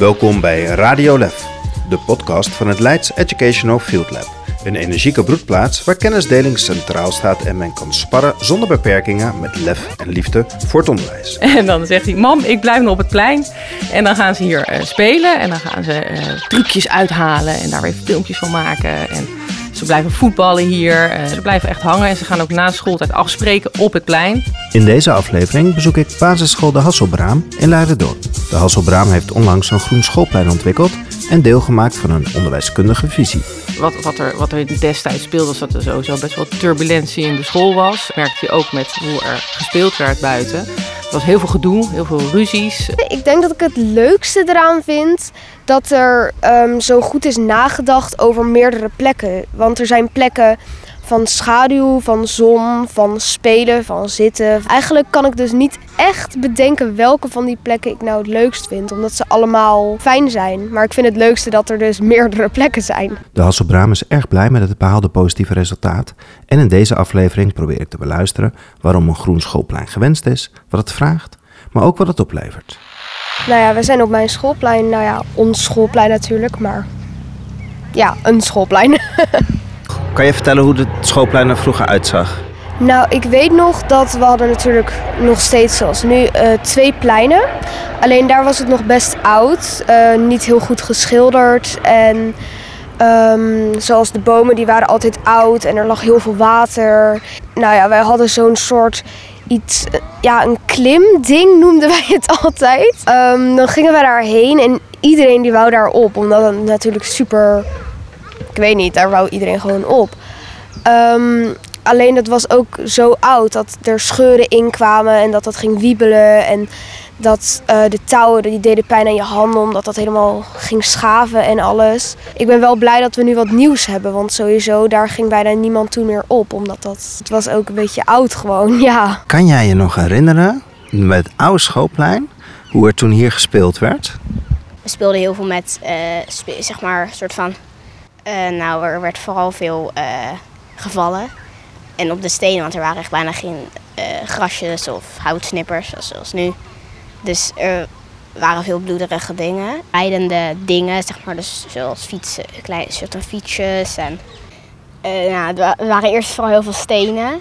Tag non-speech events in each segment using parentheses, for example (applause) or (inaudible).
Welkom bij Radio Lef, de podcast van het Leids Educational Field Lab. Een energieke broedplaats waar kennisdeling centraal staat en men kan sparren zonder beperkingen met lef en liefde voor het onderwijs. (laughs) En dan zegt hij, mam, ik blijf nog op het plein. En dan gaan ze hier eh, spelen en dan gaan ze eh, trucjes uithalen en daar weer filmpjes van maken. En ze blijven voetballen hier, eh, ze blijven echt hangen en ze gaan ook na schooltijd afspreken op het plein. In deze aflevering bezoek ik basisschool De Hasselbraam in Leiden-Dorp. De Hasselbraam heeft onlangs een groen schoolplein ontwikkeld en deelgemaakt van een onderwijskundige visie. Wat, wat, er, wat er destijds speelde, was dat er sowieso best wel turbulentie in de school was. Merkte je ook met hoe er gespeeld werd buiten. Er was heel veel gedoe, heel veel ruzies. Ik denk dat ik het leukste eraan vind dat er ehm, zo goed is nagedacht over meerdere plekken. Want er zijn plekken van schaduw, van zon, van spelen, van zitten. Eigenlijk kan ik dus niet echt bedenken welke van die plekken ik nou het leukst vind. Omdat ze allemaal fijn zijn. Maar ik vind het leukste dat er dus (laughs) meerdere plekken zijn. De Hasselbraam is erg blij met het behaalde positieve resultaat. En in deze aflevering probeer ik te beluisteren waarom een groen schoolplein gewenst is, wat het vraagt, maar ook wat het oplevert. Nou ja, we zijn op mijn schoolplein. Nou ja, ons schoolplein natuurlijk, maar ja, een schoolplein. (laughs) Kan je vertellen hoe het schoolplein er vroeger uitzag? Nou, ik weet nog dat we hadden natuurlijk nog steeds zoals nu eh, twee pleinen. Alleen daar was het nog best oud, eh, niet heel goed geschilderd. En ehm, zoals de bomen, die waren altijd oud en er lag heel veel water. Nou ja, wij hadden zo'n soort iets, eh, ja, een klimding noemden wij het (laughs) altijd. Ehm, dan gingen we daarheen en iedereen die wou daar op, omdat het natuurlijk super weet niet, daar wou iedereen gewoon op. Ehm, alleen dat was ook zo oud dat er scheuren in kwamen en dat dat ging wiebelen. En dat uh, de touwen die deden pijn aan je handen omdat dat helemaal ging schaven en alles. Ik ben wel blij dat we nu wat nieuws hebben, want sowieso daar ging bijna niemand toen meer op. Omdat dat, het was ook een beetje oud gewoon, (laughs) ja. Kan jij je nog herinneren, met het oude schoolplein, hoe er toen hier gespeeld werd? We speelden heel veel met, uh, zeg maar, een soort van nou, er werd vooral veel uh, gevallen. En op de stenen, want er waren echt bijna geen uh, grasjes of houtsnippers zoals nu. Dus er waren veel bloederige dingen. Rijdende dingen, zeg maar, dus zoals fietsen, kleine soorten fietsjes. En, nou, er waren eerst vooral heel veel stenen.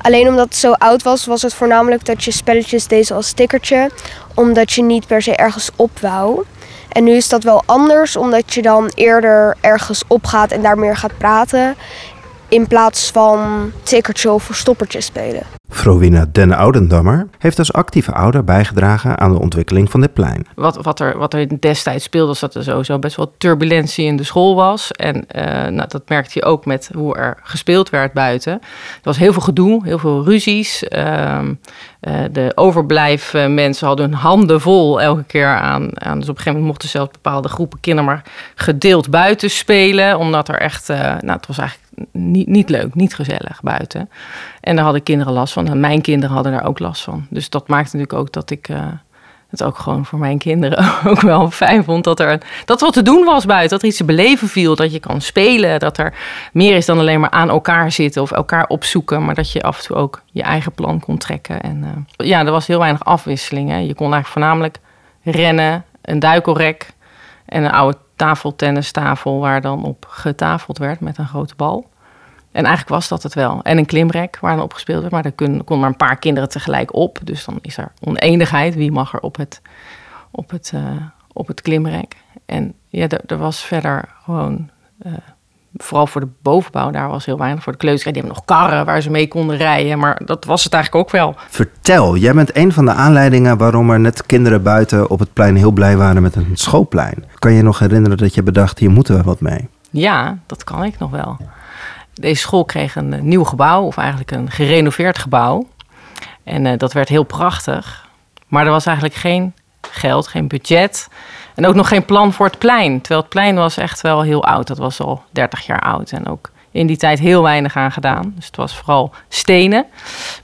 Alleen omdat het zo oud was, was het voornamelijk dat je spelletjes deed als stickertje. Omdat je niet per se ergens op wou. En nu is dat wel anders, omdat je dan eerder ergens opgaat en daar meer gaat praten. In plaats van tikkertje of verstoppertje spelen. Frowina Den Oudendammer heeft als actieve ouder bijgedragen aan de ontwikkeling van dit plein. Wat, wat, er, wat er destijds speelde, was dat er sowieso best wel turbulentie in de school was. En uh, nou, dat merkte je ook met hoe er gespeeld werd buiten. Er was heel veel gedoe, heel veel ruzies. Uh, uh, de overblijven mensen hadden hun handen vol elke keer aan, aan. Dus op een gegeven moment mochten zelfs bepaalde groepen kinderen maar gedeeld buiten spelen. Omdat er echt, uh, nou het was eigenlijk niet, niet leuk, niet gezellig buiten. En daar hadden kinderen last van. En mijn kinderen hadden daar ook last van. Dus dat maakte natuurlijk ook dat ik uh, het ook gewoon voor mijn kinderen (laughs) ook wel fijn vond. Dat er dat wat te doen was buiten. Dat er iets te beleven viel. Dat je kan spelen. Dat er meer is dan alleen maar aan elkaar zitten of elkaar opzoeken. Maar dat je af en toe ook je eigen plan kon trekken. En uh, ja, er was heel weinig afwisseling. Hè. Je kon eigenlijk voornamelijk rennen, een duikelrek en een oude tafeltennistafel waar dan op getafeld werd met een grote bal. En eigenlijk was dat het wel. En een klimrek waar dan op gespeeld werd. Maar er kon, kon maar een paar kinderen tegelijk op. Dus dan is er oneenigheid. Wie mag er op het, op het, uh, op het klimrek? En ja, er was verder gewoon... Uh, vooral voor de bovenbouw, daar was heel weinig. Voor de kleuters, die hebben nog karren waar ze mee konden rijden. Maar dat was het eigenlijk ook wel. Vertel, jij bent een van de aanleidingen waarom er net kinderen buiten op het plein heel blij waren met een schoolplein. Kan je nog herinneren dat je bedacht, hier moeten we wat mee? Ja, dat kan ik nog wel. Deze school kreeg een nieuw gebouw, of eigenlijk een gerenoveerd gebouw. En uh, dat werd heel prachtig. Maar er was eigenlijk geen geld, geen budget. En ook nog geen plan voor het plein. Terwijl het plein was echt wel heel oud. Dat was al 30 jaar oud. En ook in die tijd heel weinig aan gedaan. Dus het was vooral stenen.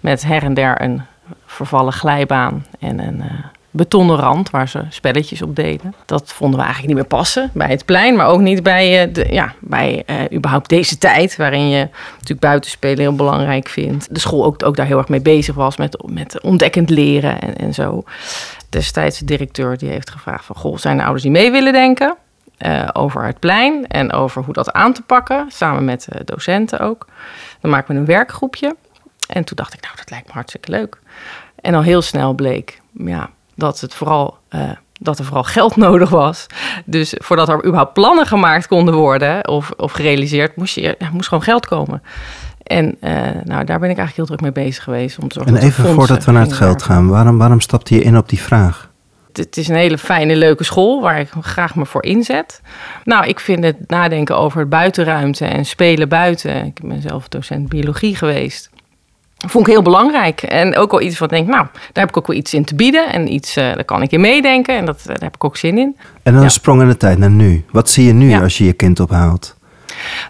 Met her en der een vervallen glijbaan en een uh, betonnen rand waar ze spelletjes op deden. Dat vonden we eigenlijk niet meer passen bij het plein, maar ook niet bij, de, ja, bij uh, überhaupt deze tijd, waarin je natuurlijk buitenspelen heel belangrijk vindt. De school ook, ook daar heel erg mee bezig was met, met ontdekkend leren en, en zo. Destijds de directeur die heeft gevraagd van... Goh, zijn er ouders die mee willen denken uh, over het plein... en over hoe dat aan te pakken, samen met uh, docenten ook. Dan maken we een werkgroepje. En toen dacht ik, nou, dat lijkt me hartstikke leuk. En al heel snel bleek ja, dat, het vooral, uh, dat er vooral geld (laughs) nodig was. Dus voordat er überhaupt plannen gemaakt konden worden of, of gerealiseerd, moest, je, moest gewoon geld komen. En uh, nou, daar ben ik eigenlijk heel druk mee bezig geweest. Om te en even voordat we naar het geld gaan, waarom, waarom stapte je in op die vraag? Het is een hele fijne, leuke school waar ik graag me voor inzet. Nou, ik vind het nadenken over buitenruimte en spelen buiten. Ik ben zelf docent biologie geweest. Vond ik heel belangrijk. En ook wel iets wat ik denk, nou, daar heb ik ook wel iets in te bieden. En iets, uh, daar kan ik in meedenken. En dat, daar heb ik ook zin in. En dan ja. sprong in de tijd naar nu. Wat zie je nu ja. als je je kind ophaalt?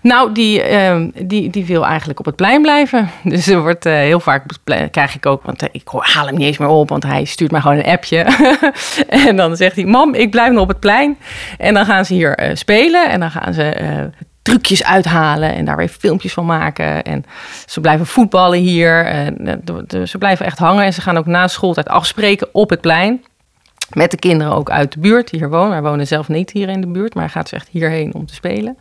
Nou, die, uh, die, die wil eigenlijk op het plein blijven. (laughs) Dus er wordt uh, heel vaak, krijg ik ook, want ik haal hem niet eens meer op, want hij stuurt mij gewoon een appje. (laughs) en dan zegt hij, mam, ik blijf nog op het plein. En dan gaan ze hier uh, spelen en dan gaan ze trucjes uithalen en daar weer filmpjes van maken. En ze blijven voetballen hier. En, ze blijven echt hangen en ze gaan ook na schooltijd afspreken op het plein. Met de kinderen ook uit de buurt die hier wonen. Wij wonen zelf niet hier in de buurt, maar hij gaat ze echt hierheen om te spelen.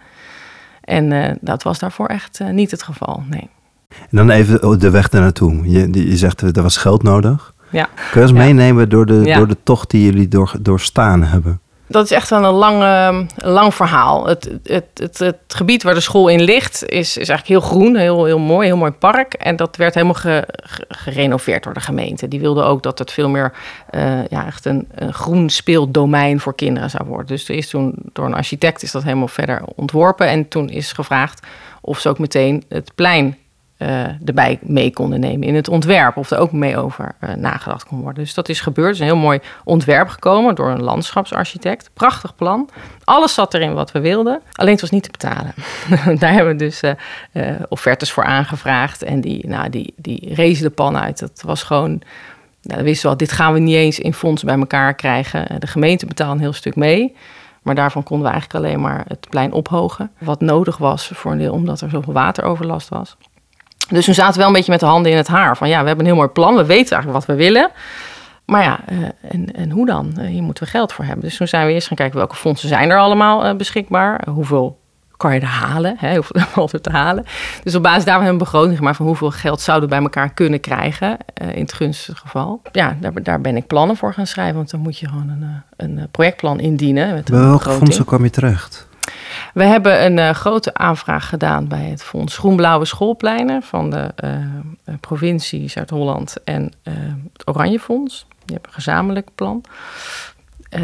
En uh, dat was daarvoor echt uh, niet het geval, nee. En dan even de weg ernaartoe. Je, je zegt, er was geld nodig. Ja. Kun je ons ja. meenemen door de, ja. door de tocht die jullie door, doorstaan hebben? Dat is echt wel een lang, uh, lang verhaal. Het, het, het, gebied waar de school in ligt is, is eigenlijk heel groen, heel, heel mooi, heel mooi park. En dat werd helemaal ge, ge, gerenoveerd door de gemeente. Die wilde ook dat het veel meer uh, ja, echt een, groen speeldomein voor kinderen zou worden. Dus er is toen door een architect is dat helemaal verder ontworpen. En toen is gevraagd of ze ook meteen het plein erbij mee konden nemen in het ontwerp. Of er ook mee over uh, nagedacht kon worden. Dus dat is gebeurd. Het is een heel mooi ontwerp gekomen door een landschapsarchitect. Prachtig plan. Alles zat erin wat we wilden. Alleen het was niet te betalen. (laughs) Daar hebben we dus uh, offertes voor aangevraagd. En die, nou, die, die rezen de pan uit. Dat was gewoon... Nou, we wisten wel, dit gaan we niet eens in fonds bij elkaar krijgen. De gemeente betaalt een heel stuk mee. Maar daarvan konden we eigenlijk alleen maar het plein ophogen. Wat nodig was voor een deel, omdat er zoveel wateroverlast was. Dus toen zaten we wel een beetje met de handen in het haar. Van ja, we hebben een heel mooi plan. We weten eigenlijk wat we willen. Maar ja, uh, en, en hoe dan? Uh, hier moeten we geld voor hebben. Dus toen zijn we eerst gaan kijken welke fondsen zijn er allemaal uh, beschikbaar. hoeveel kan je er halen? Hè? (laughs) Hoeveel valt er te halen? Dus op basis daarvan hebben we een begroting gemaakt van hoeveel geld zouden we bij elkaar kunnen krijgen. in het gunstige geval. Ja, daar, daar, ben ik plannen voor gaan schrijven. Want dan moet je gewoon een, een projectplan indienen. Met welke begroting. fondsen kwam je terecht? We hebben een uh, grote aanvraag gedaan bij het Fonds Groenblauwe Schoolpleinen van de uh, provincie Zuid-Holland en het Oranje Fonds. Die hebben een gezamenlijk plan.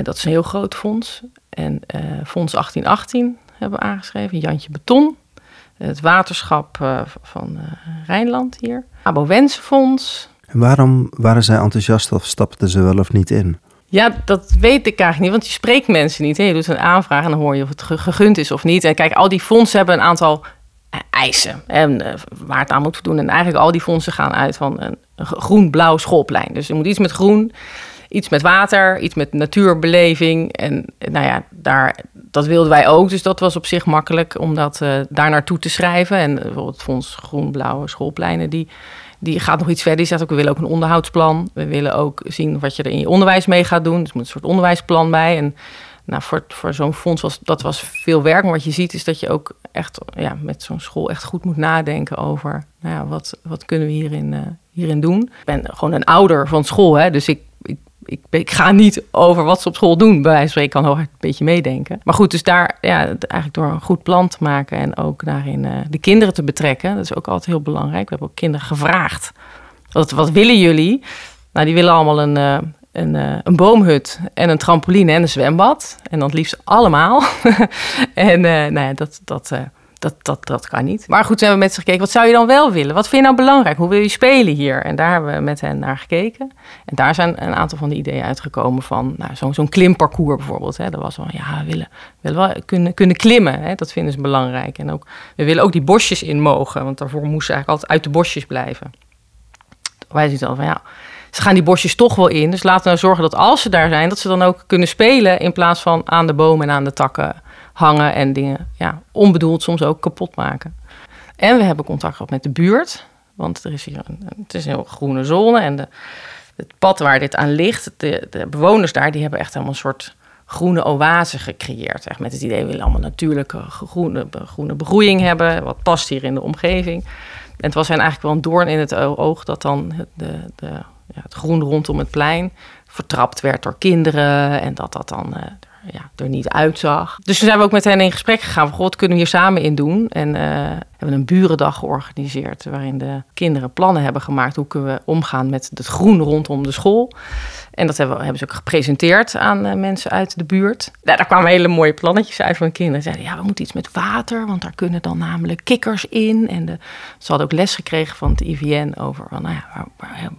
dat is een heel groot fonds. En Fonds 1818 hebben we aangeschreven. Jantje Beton. Het waterschap van Rijnland hier. Abo Wensenfonds. En waarom waren zij enthousiast of stapten ze wel of niet in? Ja, dat weet ik eigenlijk niet, want je spreekt mensen niet. Je doet een aanvraag en dan hoor je of het gegund is of niet. En kijk, al die fondsen hebben een aantal eisen en, uh, waar het aan moet voldoen. En eigenlijk al die fondsen gaan uit van een, groen-blauw schoolplein. Dus er moet iets met groen, iets met water, iets met natuurbeleving. En nou ja, daar, dat wilden wij ook. Dus dat was op zich makkelijk om dat daar naartoe te schrijven. En bijvoorbeeld het Fonds Groen-Blauwe Schoolpleinen, die die gaat nog iets verder. Die zegt ook, we willen ook een onderhoudsplan. We willen ook zien wat je er in je onderwijs mee gaat doen. Dus er moet een soort onderwijsplan bij. En nou, voor, voor zo'n fonds was dat was veel werk. Maar wat je ziet is dat je ook echt ja, met zo'n school echt goed moet nadenken over... Nou ja, wat, wat kunnen we hierin, uh, hierin doen. Ik ben gewoon een ouder van school, hè, dus ik ik, ik, ga niet over wat ze op school doen. Bij wijze van spreken kan hard een beetje meedenken. Maar goed, dus daar ja, eigenlijk door een goed plan te maken en ook daarin uh, de kinderen te betrekken. Dat is ook altijd heel belangrijk. We hebben ook kinderen gevraagd. Wat, wat willen jullie? Nou, die willen allemaal een, uh, een, uh, een boomhut en een trampoline en een zwembad. En dan het liefst allemaal. (laughs) en nou ja, dat, dat, dat, dat, dat kan niet. Maar goed, we hebben met ze gekeken, wat zou je dan wel willen? Wat vind je nou belangrijk? Hoe wil je spelen hier? En daar hebben we met hen naar gekeken. En daar zijn een aantal van de ideeën uitgekomen van nou, zo'n klimparcours bijvoorbeeld. Hè. Dat was wel, ja, we willen, we willen wel kunnen, kunnen klimmen. Hè. Dat vinden ze belangrijk. En ook, we willen ook die bosjes in mogen, want daarvoor moesten ze eigenlijk altijd uit de bosjes blijven. Wij zien dan van, ja, ze gaan die bosjes toch wel in. Dus laten we nou zorgen dat als ze daar zijn, dat ze dan ook kunnen spelen in plaats van aan de bomen en aan de takken hangen en dingen ja, onbedoeld soms ook kapot maken. En we hebben contact gehad met de buurt, want er is hier een, het is een heel groene zone en de, het pad waar dit aan ligt, de, de bewoners daar, die hebben echt helemaal een soort groene oase gecreëerd. Echt met het idee, we willen allemaal natuurlijke groene, groene begroeiing hebben. Wat past hier in de omgeving. En het was eigenlijk wel een doorn in het oog dat dan de, de, ja, het groen rondom het plein vertrapt werd door kinderen. En dat dat dan uh, ja, er niet uitzag. Dus toen zijn we ook met hen in gesprek gegaan. Van, God, kunnen we hier samen in doen? En uh, hebben een burendag georganiseerd. Waarin de kinderen plannen hebben gemaakt. Hoe kunnen we omgaan met het groen rondom de school? En dat hebben, hebben ze ook gepresenteerd aan uh, mensen uit de buurt. Daar kwamen hele mooie plannetjes uit van kinderen. Ze zeiden, ja, we moeten iets met water. Want daar kunnen dan namelijk kikkers in. En de, ze hadden ook les gekregen van het IVN over... Van, nou ja,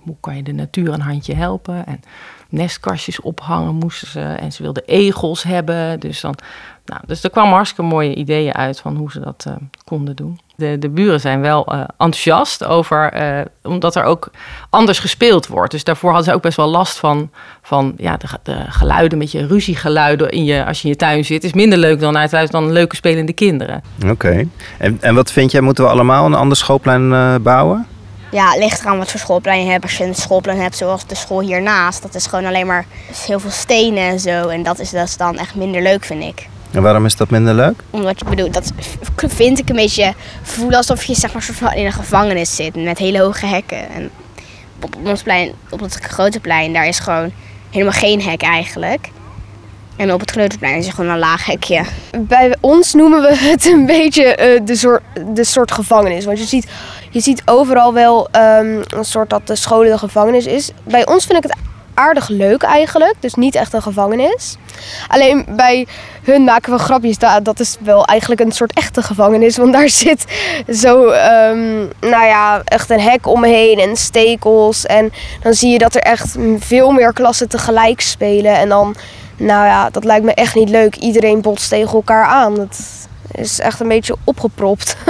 hoe kan je de natuur een handje helpen? En nestkastjes ophangen moesten ze. En ze wilden egels hebben. Dus, dan, nou, dus er kwamen hartstikke mooie ideeën uit van hoe ze dat uh, konden doen. De, de buren zijn wel uh, enthousiast over, uh, omdat er ook anders gespeeld wordt. Dus daarvoor hadden ze ook best wel last van, van ja, de, de geluiden, met je ruziegeluiden in je, als je in je tuin zit. is minder leuk dan uit dan leuke spelende kinderen. Oké. En, en wat vind jij, moeten we allemaal een ander schoolplein bouwen? Ja, het ligt eraan wat voor schoolplein je hebt. Als je een schoolplein hebt zoals de school hiernaast, dat is gewoon alleen maar heel veel stenen en zo. En dat is, dat is dan echt minder leuk, vind ik. En waarom is dat minder leuk? Omdat je bedoelt, dat vind ik een beetje voelen alsof je zeg maar soort in een gevangenis zit met hele hoge hekken. En op ons plein, op het grote plein, daar is gewoon helemaal geen hek eigenlijk. En op het Kleuterplein is er gewoon een laag hekje. Bij ons noemen we het een beetje uh, de, soort, de soort gevangenis. Want je ziet, je ziet overal wel um, een soort dat de scholen de gevangenis is. Bij ons vind ik het aardig leuk eigenlijk. Dus niet echt een gevangenis. Alleen bij hun maken we grapjes. Dat, dat is wel eigenlijk een soort echte gevangenis. Want daar (laughs) zit zo, um, nou ja, echt een hek omheen en stekels. En dan zie je dat er echt veel meer klassen tegelijk spelen. En dan nou ja, dat lijkt me echt niet leuk. Iedereen botst tegen elkaar aan. Dat is echt een beetje opgepropt. (laughs)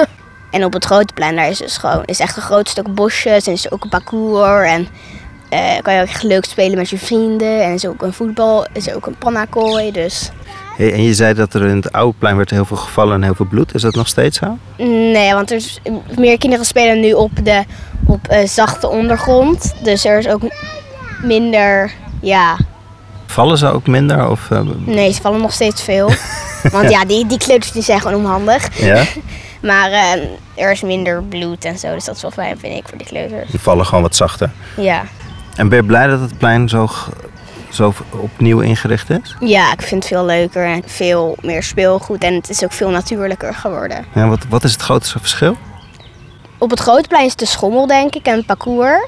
En op het grote plein daar is dus gewoon is echt een groot stuk bosjes en is ook een parcours en uh, kan je ook echt leuk spelen met je vrienden en is ook een voetbal, is ook een pannakooi, dus. Hey, en je zei dat er in het oude plein werd heel veel gevallen en heel veel bloed. Is dat nog steeds zo? Nee, want er is, meer kinderen spelen nu op de op uh, zachte ondergrond, dus er is ook minder, ja, Vallen ze ook minder? Of, uh... Nee, ze vallen nog steeds veel. (laughs) Want ja, die, die kleuters die zijn gewoon onhandig. Ja? (laughs) maar uh, er is minder bloed en zo, dus dat is wel fijn, vind ik, voor die kleuters. Die vallen gewoon wat zachter. Ja. En ben je blij dat het plein zo, zo opnieuw ingericht is? Ja, ik vind het veel leuker en veel meer speelgoed. En het is ook veel natuurlijker geworden. Ja, wat, wat is het grootste verschil? Op het grote plein is de schommel, denk ik, en het parcours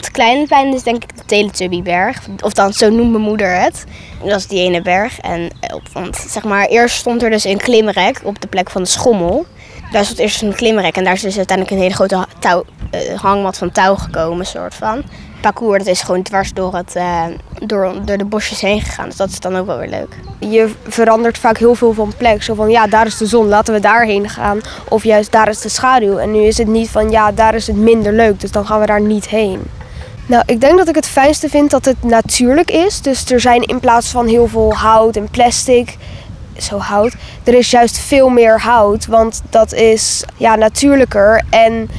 het kleine plein is denk ik de Teletubbyberg. Of dan, zo noemt mijn moeder het. Dat is die ene berg. En eh, want zeg maar, eerst stond er dus een klimrek op de plek van de schommel. Daar stond eerst een klimrek en daar is dus uiteindelijk een hele grote touw, uh, hangmat van touw gekomen, soort van. Parcours dat is gewoon dwars door, het, uh, door, door de bosjes heen gegaan. Dus dat is dan ook wel weer leuk. Je verandert vaak heel veel van plek. Zo van ja, daar is de zon, laten we daarheen gaan. Of juist daar is de schaduw. En nu is het niet van ja, daar is het minder leuk, dus dan gaan we daar niet heen. Nou, ik denk dat ik het fijnste vind dat het natuurlijk is. Dus er zijn in plaats van heel veel hout en plastic, zo hout, er is juist veel meer hout. Want dat is ja, natuurlijker en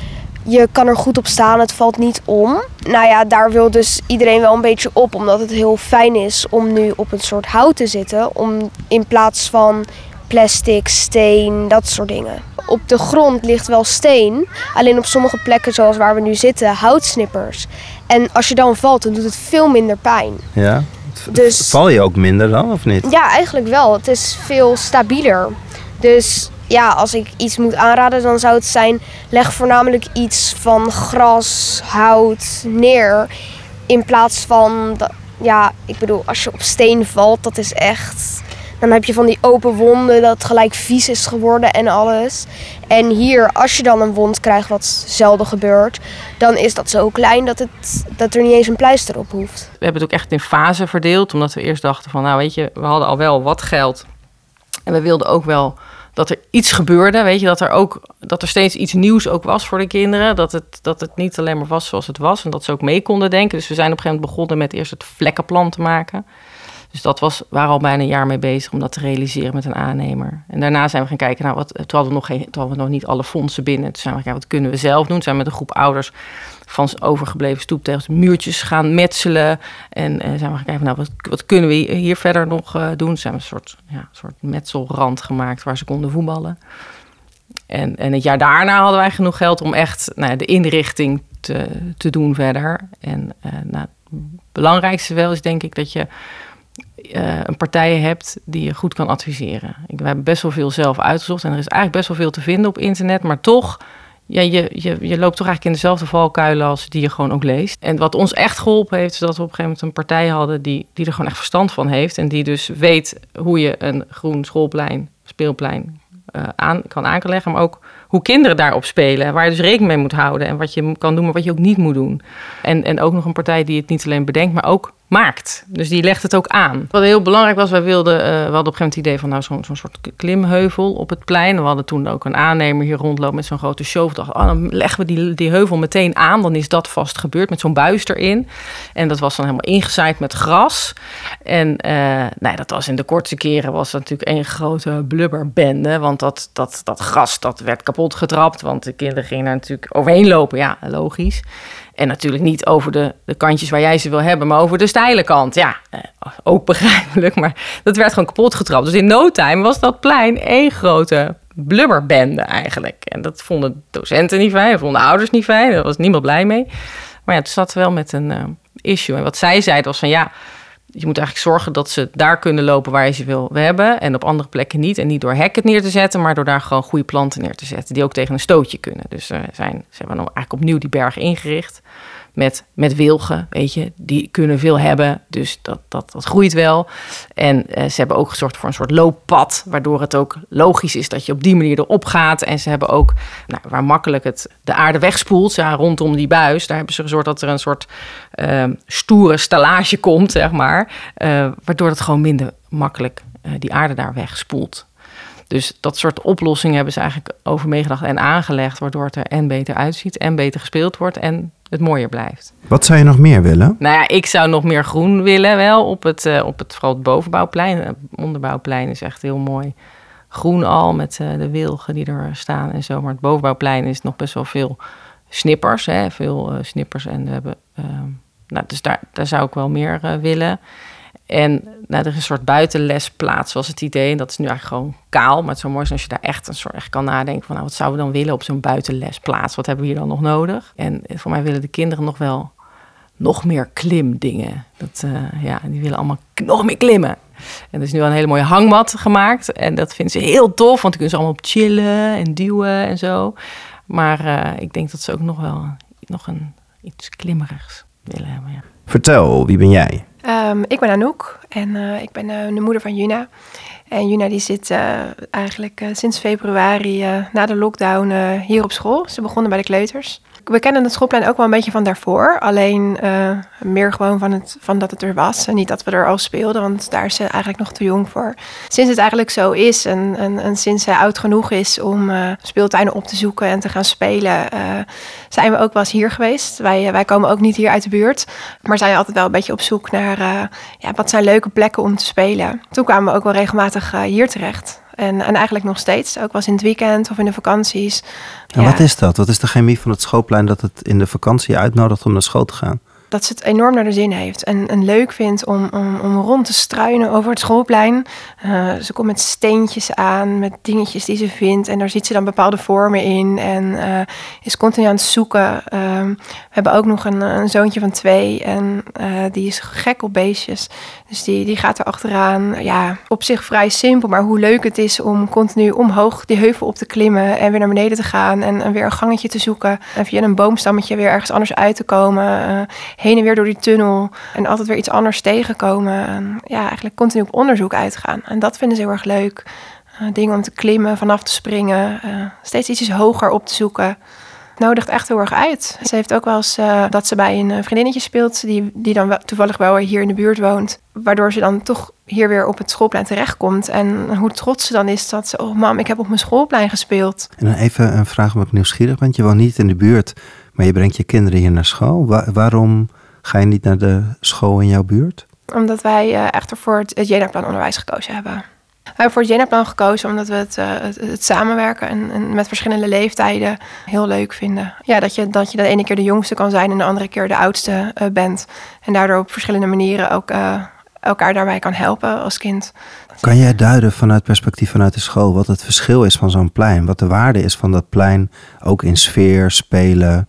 je kan er goed op staan, het valt niet om. Nou ja, daar wil dus iedereen wel een beetje op, omdat het heel fijn is om nu op een soort hout te zitten. Om in plaats van plastic, steen, dat soort dingen. Op de grond ligt wel steen, alleen op sommige plekken zoals waar we nu zitten, houtsnippers. En als je dan valt, dan doet het veel minder pijn. Ja. Dus, Val je ook minder dan, of niet? Ja, eigenlijk wel. Het is veel stabieler. Dus ja, als ik iets moet aanraden, dan zou het zijn: leg voornamelijk iets van gras, hout neer. In plaats van, ja, ik bedoel, als je op steen valt, dat is echt dan heb je van die open wonden dat gelijk vies is geworden en alles. En hier, als je dan een wond krijgt, wat zelden gebeurt, dan is dat zo klein dat, het, dat er niet eens een pleister op hoeft. We hebben het ook echt in fasen verdeeld, omdat we eerst dachten van, nou weet je, we hadden al wel wat geld. En we wilden ook wel dat er iets gebeurde, weet je, dat er ook dat er steeds iets nieuws ook was voor de kinderen, dat het, dat het niet alleen maar was zoals het was en dat ze ook mee konden denken. Dus we zijn op een gegeven moment begonnen met eerst het vlekkenplan te maken. Dus dat was, waren al bijna een jaar mee bezig om dat te realiseren met een aannemer. En daarna zijn we gaan kijken, nou, wat, toen, hadden we nog geen, toen hadden we nog niet alle fondsen binnen. Toen zijn we gaan kijken, wat kunnen we zelf doen? Toen zijn we met een groep ouders van overgebleven stoeptegels muurtjes gaan metselen. En uh, zijn we gaan kijken, nou, wat, wat kunnen we hier verder nog uh, doen? Zijn we een soort, ja, soort metselrand gemaakt waar ze konden voetballen. En, en het jaar daarna hadden wij genoeg geld om echt nou, de inrichting te, te doen verder. En nou, het belangrijkste wel is denk ik dat je uh, een partij hebt die je goed kan adviseren. Ik, we hebben best wel veel zelf uitgezocht en er is eigenlijk best wel veel te vinden op internet, maar toch, ja, je, je, je loopt toch eigenlijk in dezelfde valkuilen als die je gewoon ook leest. En wat ons echt geholpen heeft, is dat we op een gegeven moment een partij hadden die, die er gewoon echt verstand van heeft en die dus weet hoe je een groen schoolplein, speelplein uh, aan kan aanleggen, maar ook hoe kinderen daarop spelen. Waar je dus rekening mee moet houden. En wat je kan doen, maar wat je ook niet moet doen. En, en ook nog een partij die het niet alleen bedenkt, maar ook maakt. Dus die legt het ook aan. Wat heel belangrijk was, wij wilden, uh, we hadden op een gegeven moment het idee van nou, zo'n soort klimheuvel op het plein. We hadden toen ook een aannemer hier rondlopen met zo'n grote show. We dachten, oh, dan leggen we die, die heuvel meteen aan. Dan is dat vast gebeurd met zo'n buis erin. En dat was dan helemaal ingezaaid met gras. En uh, dat was in de kortste keren was dat natuurlijk één grote blubberbende. Want dat, dat, dat gras dat werd kapot getrapt. Want de kinderen gingen daar natuurlijk overheen lopen. Ja, logisch. En natuurlijk niet over de, de kantjes waar jij ze wil hebben, maar over de steile kant. Ja, eh, ook begrijpelijk, maar dat werd gewoon kapot getrapt. Dus in no time was dat plein één grote blubberbende eigenlijk. En dat vonden docenten niet fijn, dat vonden ouders niet fijn, daar was niemand blij mee. Maar ja, toen zat wel met een uh, issue. En wat zij zei was van ja, je moet eigenlijk zorgen dat ze daar kunnen lopen waar je ze wil hebben. En op andere plekken niet. En niet door hekken neer te zetten, maar door daar gewoon goede planten neer te zetten. Die ook tegen een stootje kunnen. Dus uh, zijn, ze hebben dan eigenlijk opnieuw die berg ingericht met, met wilgen, weet je. Die kunnen veel hebben, dus dat, dat, dat groeit wel. En uh, ze hebben ook gezorgd voor een soort looppad, waardoor het ook logisch is dat je op die manier erop gaat. En ze hebben ook, nou, waar makkelijk het de aarde wegspoelt, ja, rondom die buis, daar hebben ze gezorgd dat er een soort uh, stoere stallage komt, zeg maar. Uh, waardoor het gewoon minder makkelijk die aarde daar wegspoelt. Dus dat soort oplossingen hebben ze eigenlijk over meegedacht en aangelegd, waardoor het er en beter uitziet en beter gespeeld wordt en het mooier blijft. Wat zou je nog meer willen? Nou ja, ik zou nog meer groen willen wel op het, uh, op het vooral het bovenbouwplein. Het onderbouwplein is echt heel mooi. Groen al met de wilgen die er staan en zo. Maar het bovenbouwplein is nog best wel veel snippers. Hè? Veel snippers en we hebben... nou, dus daar, daar zou ik wel meer willen. En nou, er is een soort buitenlesplaats, was het idee. En dat is nu eigenlijk gewoon kaal. Maar het zou mooi zijn als je daar echt een soort echt kan nadenken van... Nou, wat zouden we dan willen op zo'n buitenlesplaats? Wat hebben we hier dan nog nodig? En voor mij willen de kinderen nog wel nog meer klimdingen. Dat, uh, ja, die willen allemaal nog meer klimmen. En er is nu al een hele mooie hangmat gemaakt. En dat vinden ze heel tof, want dan kunnen ze allemaal op chillen en duwen en zo. Maar ik denk dat ze ook nog wel nog een, iets klimmerigs willen hebben. Ja. Vertel, wie ben jij? Um, ik ben Anouk en uh, ik ben uh, de moeder van Juna. En Juna die zit uh, eigenlijk sinds februari na de lockdown hier op school. Ze begonnen bij de kleuters we kennen het schoolplein ook wel een beetje van daarvoor. Alleen uh, meer gewoon van, het, van dat het er was. En niet dat we er al speelden, want daar is ze eigenlijk nog te jong voor. Sinds het eigenlijk zo is en, en, en sinds zij oud genoeg is om uh, speeltuinen op te zoeken en te gaan spelen, uh, zijn we ook wel eens hier geweest. Wij, wij komen ook niet hier uit de buurt, maar zijn altijd wel een beetje op zoek naar ja, wat zijn leuke plekken om te spelen. Toen kwamen we ook wel regelmatig hier terecht. En, en eigenlijk nog steeds, ook was in het weekend of in de vakanties. En ja. wat is dat? Wat is de chemie van het schoolplein dat het in de vakantie uitnodigt om naar school te gaan? Dat ze het enorm naar de zin heeft. En, en leuk vindt om, om, om rond te struinen over het schoolplein. Uh, ze komt met steentjes aan, met dingetjes die ze vindt. En daar ziet ze dan bepaalde vormen in. En uh, is continu aan het zoeken. Uh, we hebben ook nog een, een zoontje van twee. En uh, die is gek op beestjes. Dus die, die gaat er achteraan. Ja, op zich vrij simpel. Maar hoe leuk het is om continu omhoog die heuvel op te klimmen. En weer naar beneden te gaan. En, en weer een gangetje te zoeken. En via een boomstammetje weer ergens anders uit te komen heen en weer door die tunnel en altijd weer iets anders tegenkomen. En ja, eigenlijk continu op onderzoek uitgaan. En dat vinden ze heel erg leuk. Uh, dingen om te klimmen, vanaf te springen, uh, steeds iets hoger op te zoeken. nodigt echt heel erg uit. Ze heeft ook wel eens uh, dat ze bij een vriendinnetje speelt, die, die dan wel, toevallig wel hier in de buurt woont. Waardoor ze dan toch hier weer op het schoolplein terechtkomt. En hoe trots ze dan is dat ze, oh mam, ik heb op mijn schoolplein gespeeld. En dan even een vraag wat ik nieuwsgierig ben. Je woont niet in de buurt, maar je brengt je kinderen hier naar school. Wa waarom Ga je niet naar de school in jouw buurt? Omdat wij uh, echter voor het, Jena-plan onderwijs gekozen hebben. We hebben voor het Jena-plan gekozen omdat we het, uh, het, samenwerken en, met verschillende leeftijden heel leuk vinden. Ja, dat je, dat je de ene keer de jongste kan zijn en de andere keer de oudste uh, bent. En daardoor op verschillende manieren ook elkaar daarbij kan helpen als kind. Kan jij duiden vanuit perspectief vanuit de school wat het verschil is van zo'n plein? Wat de waarde is van dat plein, ook in sfeer, spelen,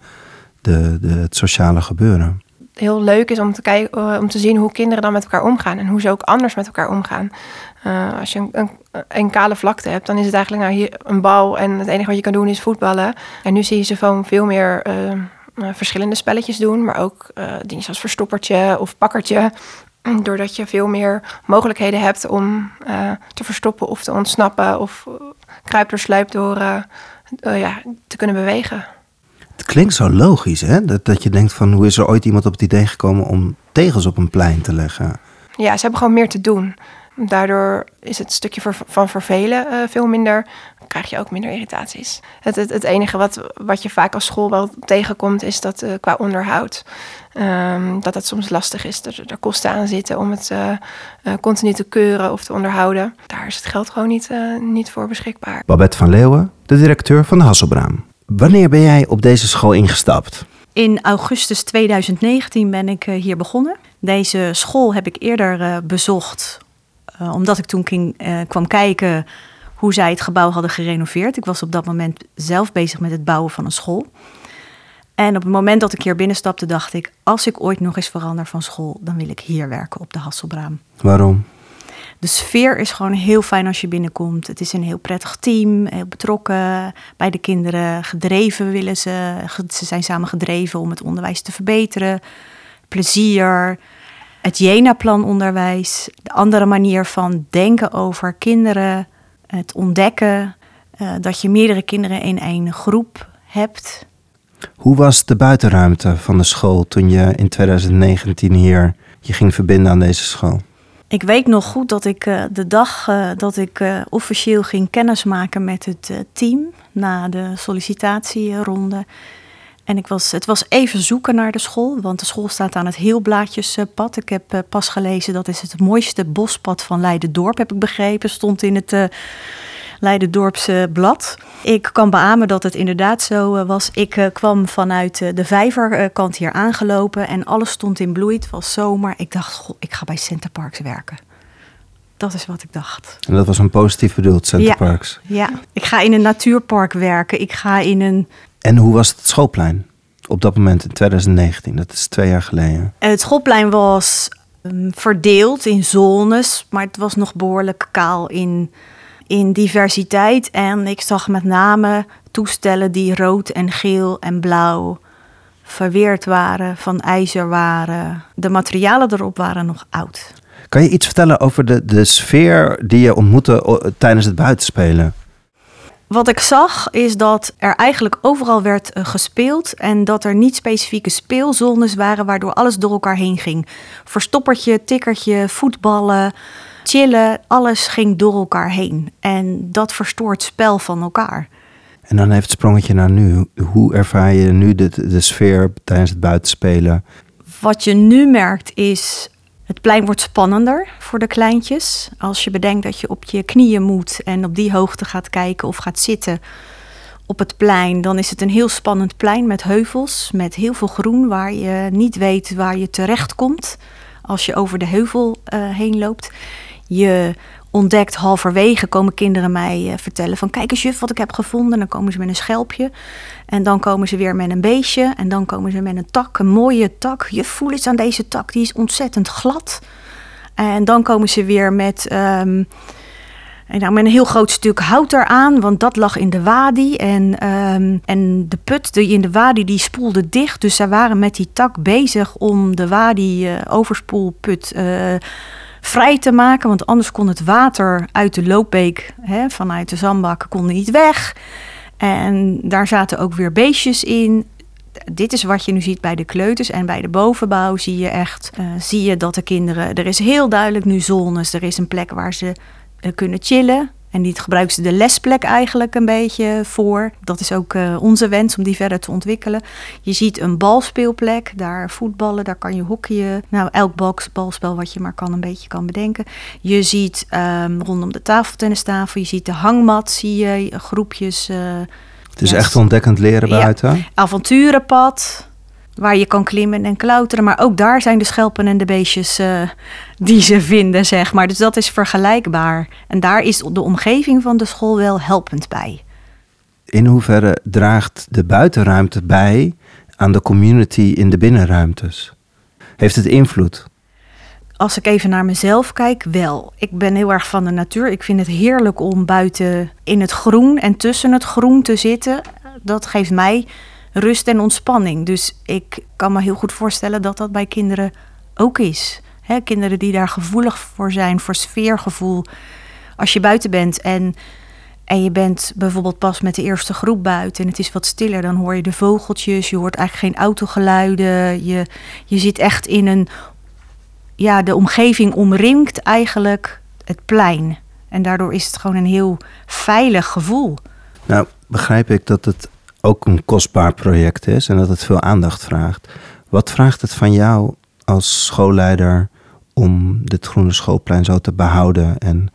de, de, het sociale gebeuren? Heel leuk is om te, kijken, om te zien hoe kinderen dan met elkaar omgaan en hoe ze ook anders met elkaar omgaan. Uh, als je een, een, een, kale vlakte hebt, dan is het eigenlijk nou hier een bal en het enige wat je kan doen is voetballen. En nu zie je ze gewoon veel meer uh, verschillende spelletjes doen, maar ook uh, dingen als verstoppertje of pakkertje. Doordat je veel meer mogelijkheden hebt om te verstoppen of te ontsnappen of kruip door sluip door ja, te kunnen bewegen. Het klinkt zo logisch, hè? Dat, dat je denkt van hoe is er ooit iemand op het idee gekomen om tegels op een plein te leggen? Ja, ze hebben gewoon meer te doen. Daardoor is het stukje van vervelen uh, veel minder. Krijg je ook minder irritaties. Het, het, het, enige wat, wat je vaak als school wel tegenkomt, is dat uh, qua onderhoud. Um, dat het soms lastig is. Dat er kosten aan zitten om het uh, continu te keuren of te onderhouden. Daar is het geld gewoon niet, niet voor beschikbaar. Babette van Leeuwen, de directeur van de Hasselbraam. Wanneer ben jij op deze school ingestapt? In augustus 2019 ben ik hier begonnen. Deze school heb ik eerder bezocht omdat ik toen ging, kwam kijken hoe zij het gebouw hadden gerenoveerd. Ik was op dat moment zelf bezig met het bouwen van een school. En op het moment dat ik hier binnenstapte, dacht ik: als ik ooit nog eens verander van school, dan wil ik hier werken op de Hasselbraam. Waarom? De sfeer is gewoon heel fijn als je binnenkomt. Het is een heel prettig team, heel betrokken bij de kinderen. Gedreven willen ze. Ze zijn samen gedreven om het onderwijs te verbeteren. Plezier het Jena-planonderwijs, de andere manier van denken over kinderen, het ontdekken, uh, dat je meerdere kinderen in één groep hebt. Hoe was de buitenruimte van de school toen je in 2019 hier je ging verbinden aan deze school? Ik weet nog goed dat ik uh, de dag uh, dat ik officieel ging kennismaken met het team na de sollicitatieronde en ik was, het was even zoeken naar de school, want de school staat aan het Heelblaadjespad. Ik heb uh, pas gelezen dat is het mooiste bospad van Leiden-dorp, heb ik begrepen. Stond in het uh, Leiden-dorpse blad. Ik kan beamen dat het inderdaad zo uh, was. Ik kwam vanuit de vijverkant hier aangelopen en alles stond in bloei. Het was zomer. Ik dacht, goh, ik ga bij Centerparks werken. Dat is wat ik dacht. En dat was een positief bedoeld, Centerparks? Ja, ja, ik ga in een natuurpark werken. Ik ga in een en hoe was het schoolplein op dat moment in 2019? Dat is twee jaar geleden. Het schoolplein was um, verdeeld in zones, maar het was nog behoorlijk kaal in, in diversiteit. En ik zag met name toestellen die rood en geel en blauw verweerd waren, van ijzer waren. De materialen erop waren nog oud. Kan je iets vertellen over de, de sfeer die je ontmoette tijdens het buitenspelen? Wat ik zag is dat er eigenlijk overal werd uh, gespeeld en dat er niet specifieke speelzones waren waardoor alles door elkaar heen ging. Verstoppertje, tikkertje, voetballen, chillen, alles ging door elkaar heen. En dat verstoort spel van elkaar. En dan heeft het sprongetje naar nu. Hoe ervaar je nu de, de sfeer tijdens het buitenspelen? Wat je nu merkt is het plein wordt spannender voor de kleintjes. Als je bedenkt dat je op je knieën moet en op die hoogte gaat kijken of gaat zitten op het plein, dan is het een heel spannend plein met heuvels, met heel veel groen waar je niet weet waar je terecht komt als je over de heuvel uh, heen loopt. Je ontdekt halverwege komen kinderen mij uh, vertellen van kijk eens juf wat ik heb gevonden. En dan komen ze met een schelpje en dan komen ze weer met een beestje en dan komen ze met een tak, een mooie tak. Je voelt iets aan deze tak, die is ontzettend glad. En dan komen ze weer met, um, nou, met een heel groot stuk hout eraan, want dat lag in de wadi. En, um, en de put die in de wadi die spoelde dicht. Dus zij waren met die tak bezig om de wadi uh, overspoelput uh, vrij te maken. Want anders kon het water uit de loopbeek hè, vanuit de zandbak kon niet weg. En daar zaten ook weer beestjes in. Dit is wat je nu ziet bij de kleuters. En bij de bovenbouw zie je echt uh, zie je dat de kinderen. Er is heel duidelijk nu zones. Er is een plek waar ze uh, kunnen chillen. En die gebruiken ze de lesplek eigenlijk een beetje voor. Dat is ook uh, onze wens om die verder te ontwikkelen. Je ziet een balspeelplek, daar voetballen, daar kan je hockeyen. Nou, elk balspel wat je maar kan een beetje kan bedenken. Je ziet um, rondom de tafeltennistafel, je ziet de hangmat, zie je groepjes. Uh, het is echt ontdekkend leren buiten. Ja, avonturenpad waar je kan klimmen en klauteren. Maar ook daar zijn de schelpen en de beestjes uh, die ze vinden, zeg maar. Dus dat is vergelijkbaar. En daar is de omgeving van de school wel helpend bij. In hoeverre draagt de buitenruimte bij aan de community in de binnenruimtes? Heeft het invloed? Als ik even naar mezelf kijk, wel. Ik ben heel erg van de natuur. Ik vind het heerlijk om buiten in het groen en tussen het groen te zitten. Dat geeft mij rust en ontspanning. Dus ik kan me heel goed voorstellen dat dat bij kinderen ook is. Kinderen die daar gevoelig voor zijn, voor sfeergevoel. Als je buiten bent en, en je bent bijvoorbeeld pas met de eerste groep buiten en het is wat stiller, dan hoor je de vogeltjes, je hoort eigenlijk geen autogeluiden. Je, je zit echt in een. Ja, de omgeving omringt eigenlijk het plein. En daardoor is het gewoon een heel veilig gevoel. Nou, begrijp ik dat het ook een kostbaar project is en dat het veel aandacht vraagt. Wat vraagt het van jou als schoolleider om dit groene schoolplein zo te behouden en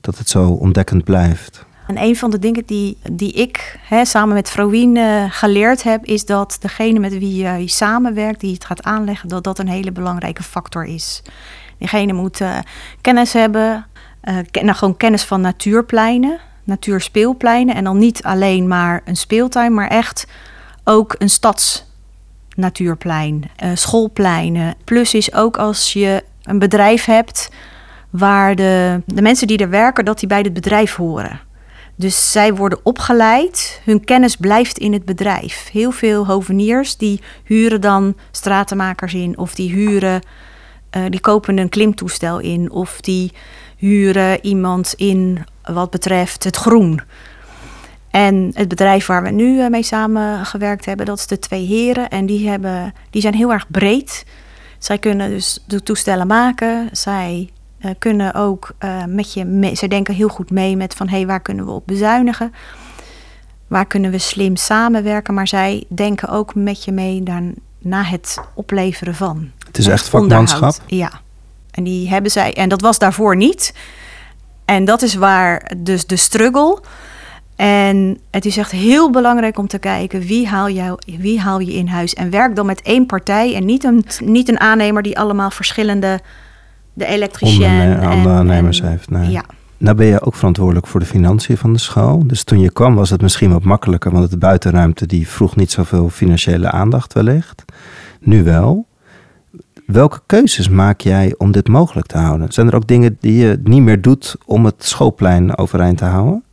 dat het zo ontdekkend blijft? En een van de dingen die, die ik hè, samen met Vrouwien uh, geleerd heb, is dat degene met wie je samenwerkt, die het gaat aanleggen, dat dat een hele belangrijke factor is. Diegene moet uh, kennis hebben, nou, gewoon kennis van natuurpleinen natuurspeelpleinen. En dan niet alleen maar een speeltuin, maar echt ook een stadsnatuurplein, uh, schoolpleinen. Plus is ook als je een bedrijf hebt waar de, de mensen die er werken, dat die bij het bedrijf horen. Dus zij worden opgeleid, hun kennis blijft in het bedrijf. Heel veel hoveniers die huren dan stratenmakers in of die huren, uh, die kopen een klimtoestel in of die huren iemand in wat betreft het groen. En het bedrijf waar we nu eh, mee samengewerkt hebben, dat is de twee heren. En die, hebben, die zijn heel erg breed. Zij kunnen dus de toestellen maken. Zij uh, kunnen ook uh, met je mee, zij denken heel goed mee met van hé, hey, waar kunnen we op bezuinigen? Waar kunnen we slim samenwerken? Maar zij denken ook met je mee dan, na het opleveren van. Het is echt vakmanschap. Ja. En die hebben zij, en dat was daarvoor niet. En dat is waar dus de struggle. En het is echt heel belangrijk om te kijken wie haal, jou, wie haal je in huis. En werk dan met één partij en niet een, niet een aannemer die allemaal verschillende, de elektricien. en, aannemers en, heeft. Nee. Ja. Nou ben je ook verantwoordelijk voor de financiën van de school. Dus toen je kwam was het misschien wat makkelijker, want de buitenruimte die vroeg niet zoveel financiële aandacht wellicht. Nu wel. Welke keuzes maak jij om dit mogelijk te houden? Zijn er ook dingen die je niet meer doet om het schoolplein overeind te houden?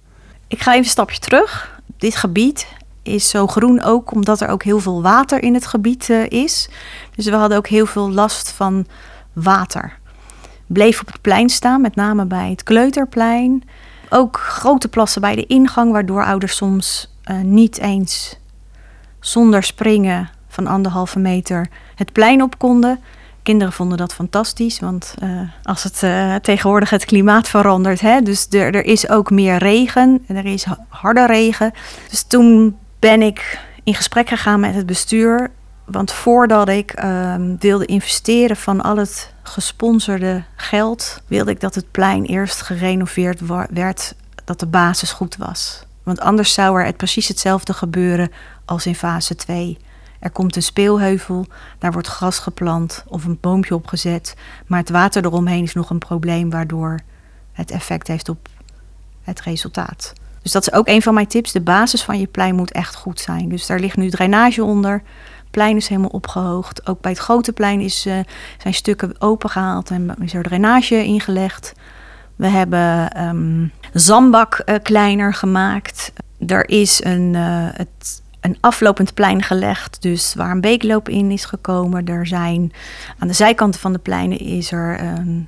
Ik ga even een stapje terug. Dit gebied is zo groen ook omdat er ook heel veel water in het gebied uh, is. Dus we hadden ook heel veel last van water. Bleef op het plein staan, met name bij het Kleuterplein. Ook grote plassen bij de ingang, waardoor ouders soms uh, niet eens zonder springen van anderhalve meter het plein op konden. Kinderen vonden dat fantastisch, want uh, als het uh, tegenwoordig het klimaat verandert, hè, dus er, er is ook meer regen en er is harde regen. Dus toen ben ik in gesprek gegaan met het bestuur, want voordat ik uh, wilde investeren van al het gesponsorde geld, wilde ik dat het plein eerst gerenoveerd werd, dat de basis goed was. Want anders zou er het precies hetzelfde gebeuren als in fase 2. Er komt een speelheuvel, daar wordt gras geplant of een boompje opgezet. Maar het water eromheen is nog een probleem, waardoor het effect heeft op het resultaat. Dus dat is ook een van mijn tips. De basis van je plein moet echt goed zijn. Dus daar ligt nu drainage onder. Het plein is helemaal opgehoogd. Ook bij het grote plein is, uh, zijn stukken opengehaald en is er drainage ingelegd. We hebben um, zandbak uh, kleiner gemaakt. Er is een, uh, het een aflopend plein gelegd, dus waar een beekloop in is gekomen. Er zijn aan de zijkanten van de pleinen is er een,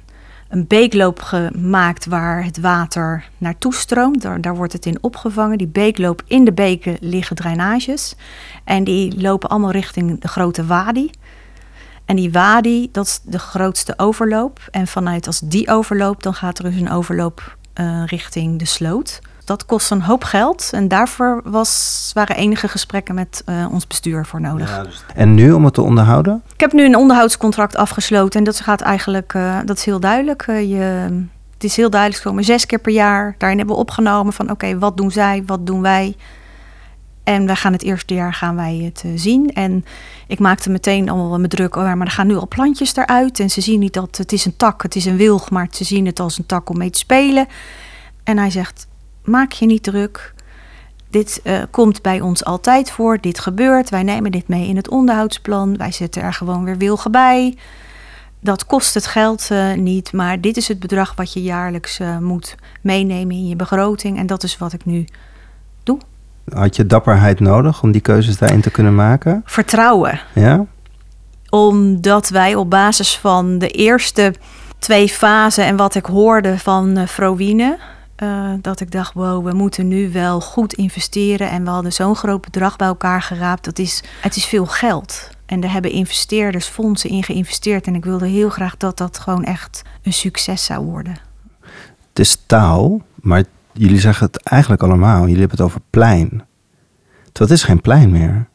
een beekloop gemaakt waar het water naartoe stroomt. Daar, wordt het in opgevangen. Die beekloop in de beken liggen drainages en die lopen allemaal richting de grote wadi. En die wadi, dat is de grootste overloop. En vanuit als die overloopt, dan gaat er dus een overloop eh, richting de sloot. Dat kost een hoop geld en daarvoor was, waren enige gesprekken met uh, ons bestuur voor nodig. Ja, dus... En nu om het te onderhouden? Ik heb nu een onderhoudscontract afgesloten en dat gaat eigenlijk, uh, dat is heel duidelijk. je, het is heel duidelijk komen zes keer per jaar. Daarin hebben we opgenomen van oké, wat doen zij, wat doen wij? En we gaan het eerste jaar gaan wij het zien. En ik maakte meteen allemaal me druk. Oh, maar er gaan nu al plantjes eruit. En ze zien niet dat het is een tak, het is een wilg. Maar ze zien het als een tak om mee te spelen. En hij zegt, maak je niet druk. Dit uh, komt bij ons altijd voor. Dit gebeurt. Wij nemen dit mee in het onderhoudsplan. Wij zetten er gewoon weer wilgen bij. Dat kost het geld uh, niet. Maar dit is het bedrag wat je jaarlijks moet meenemen in je begroting. En dat is wat ik nu doe. Had je dapperheid nodig om die keuzes daarin te kunnen maken? Vertrouwen. Ja? Omdat wij op basis van de eerste twee fasen en wat ik hoorde van Frowine... Uh, dat ik dacht, wow, we moeten nu wel goed investeren. En we hadden zo'n groot bedrag bij elkaar geraapt. Dat is, het is veel geld. En daar hebben investeerders fondsen in geïnvesteerd. En ik wilde heel graag dat dat gewoon echt een succes zou worden. Het is taal, maar jullie zeggen het eigenlijk allemaal. Jullie hebben het over plein. Dat is geen plein meer.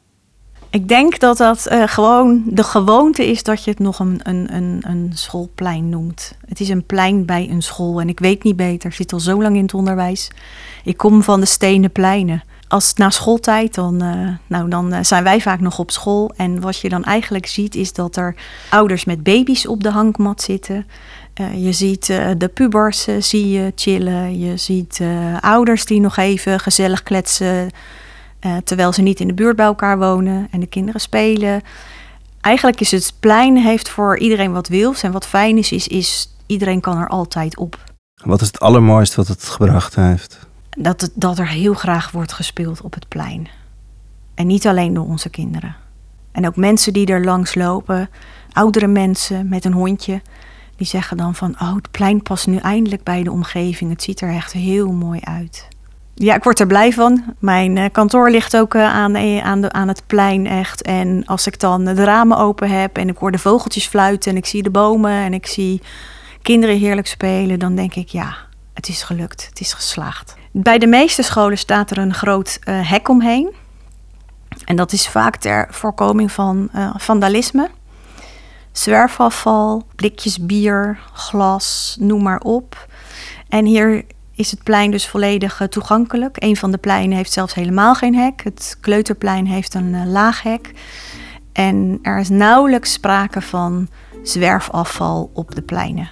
Ik denk dat dat uh, gewoon de gewoonte is dat je het nog een, een, een, een schoolplein noemt. Het is een plein bij een school en ik weet niet beter. Ik zit al zo lang in het onderwijs. Ik kom van de stenen pleinen. Als na schooltijd, dan, uh, nou, dan uh, zijn wij vaak nog op school. En wat je dan eigenlijk ziet, is dat er ouders met baby's op de hangmat zitten. Je ziet de pubers zie je chillen. Je ziet ouders die nog even gezellig kletsen. Terwijl ze niet in de buurt bij elkaar wonen. En de kinderen spelen. Eigenlijk is het plein heeft voor iedereen wat wils. En wat fijn is, is, is iedereen kan er altijd op. Wat is het allermooiste wat het gebracht heeft? Dat, het, dat er heel graag wordt gespeeld op het plein. En niet alleen door onze kinderen. En ook mensen die er langs lopen. Oudere mensen met een hondje die zeggen dan van, oh, het plein past nu eindelijk bij de omgeving. Het ziet er echt heel mooi uit. Ja, ik word er blij van. Mijn uh, kantoor ligt ook uh, aan, aan, de, aan het plein echt. En als ik dan de ramen open heb en ik hoor de vogeltjes fluiten en ik zie de bomen en ik zie kinderen heerlijk spelen, dan denk ik, ja, het is gelukt, het is geslaagd. Bij de meeste scholen staat er een groot hek omheen. En dat is vaak ter voorkoming van vandalisme zwerfafval, blikjes bier, glas, noem maar op. En hier is het plein dus volledig uh, toegankelijk. Een van de pleinen heeft zelfs helemaal geen hek. Het kleuterplein heeft een uh, laag hek. En er is nauwelijks sprake van zwerfafval op de pleinen.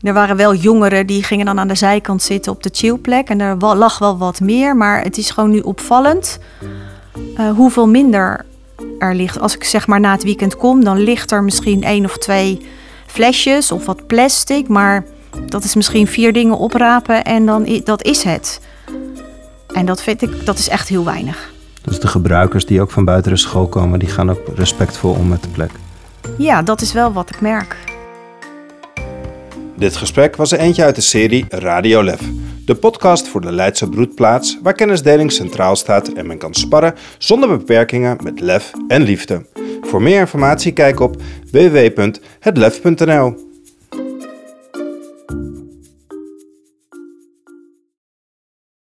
Er waren wel jongeren die gingen dan aan de zijkant zitten op de chillplek. En er lag wel wat meer, maar het is gewoon nu opvallend uh, hoeveel minder er ligt, als ik zeg maar na het weekend kom, dan ligt er misschien één of twee flesjes of wat plastic. Maar dat is misschien vier dingen oprapen en dan dat is het. En dat vind ik, dat is echt heel weinig. Dus de gebruikers die ook van buiten de school komen, die gaan ook respectvol om met de plek. Ja, dat is wel wat ik merk. Dit gesprek was er eentje uit de serie Radio Lef. De podcast voor de Leidse broedplaats waar kennisdeling centraal staat en men kan sparren zonder beperkingen met lef en liefde. Voor meer informatie kijk op www.hetlef.nl.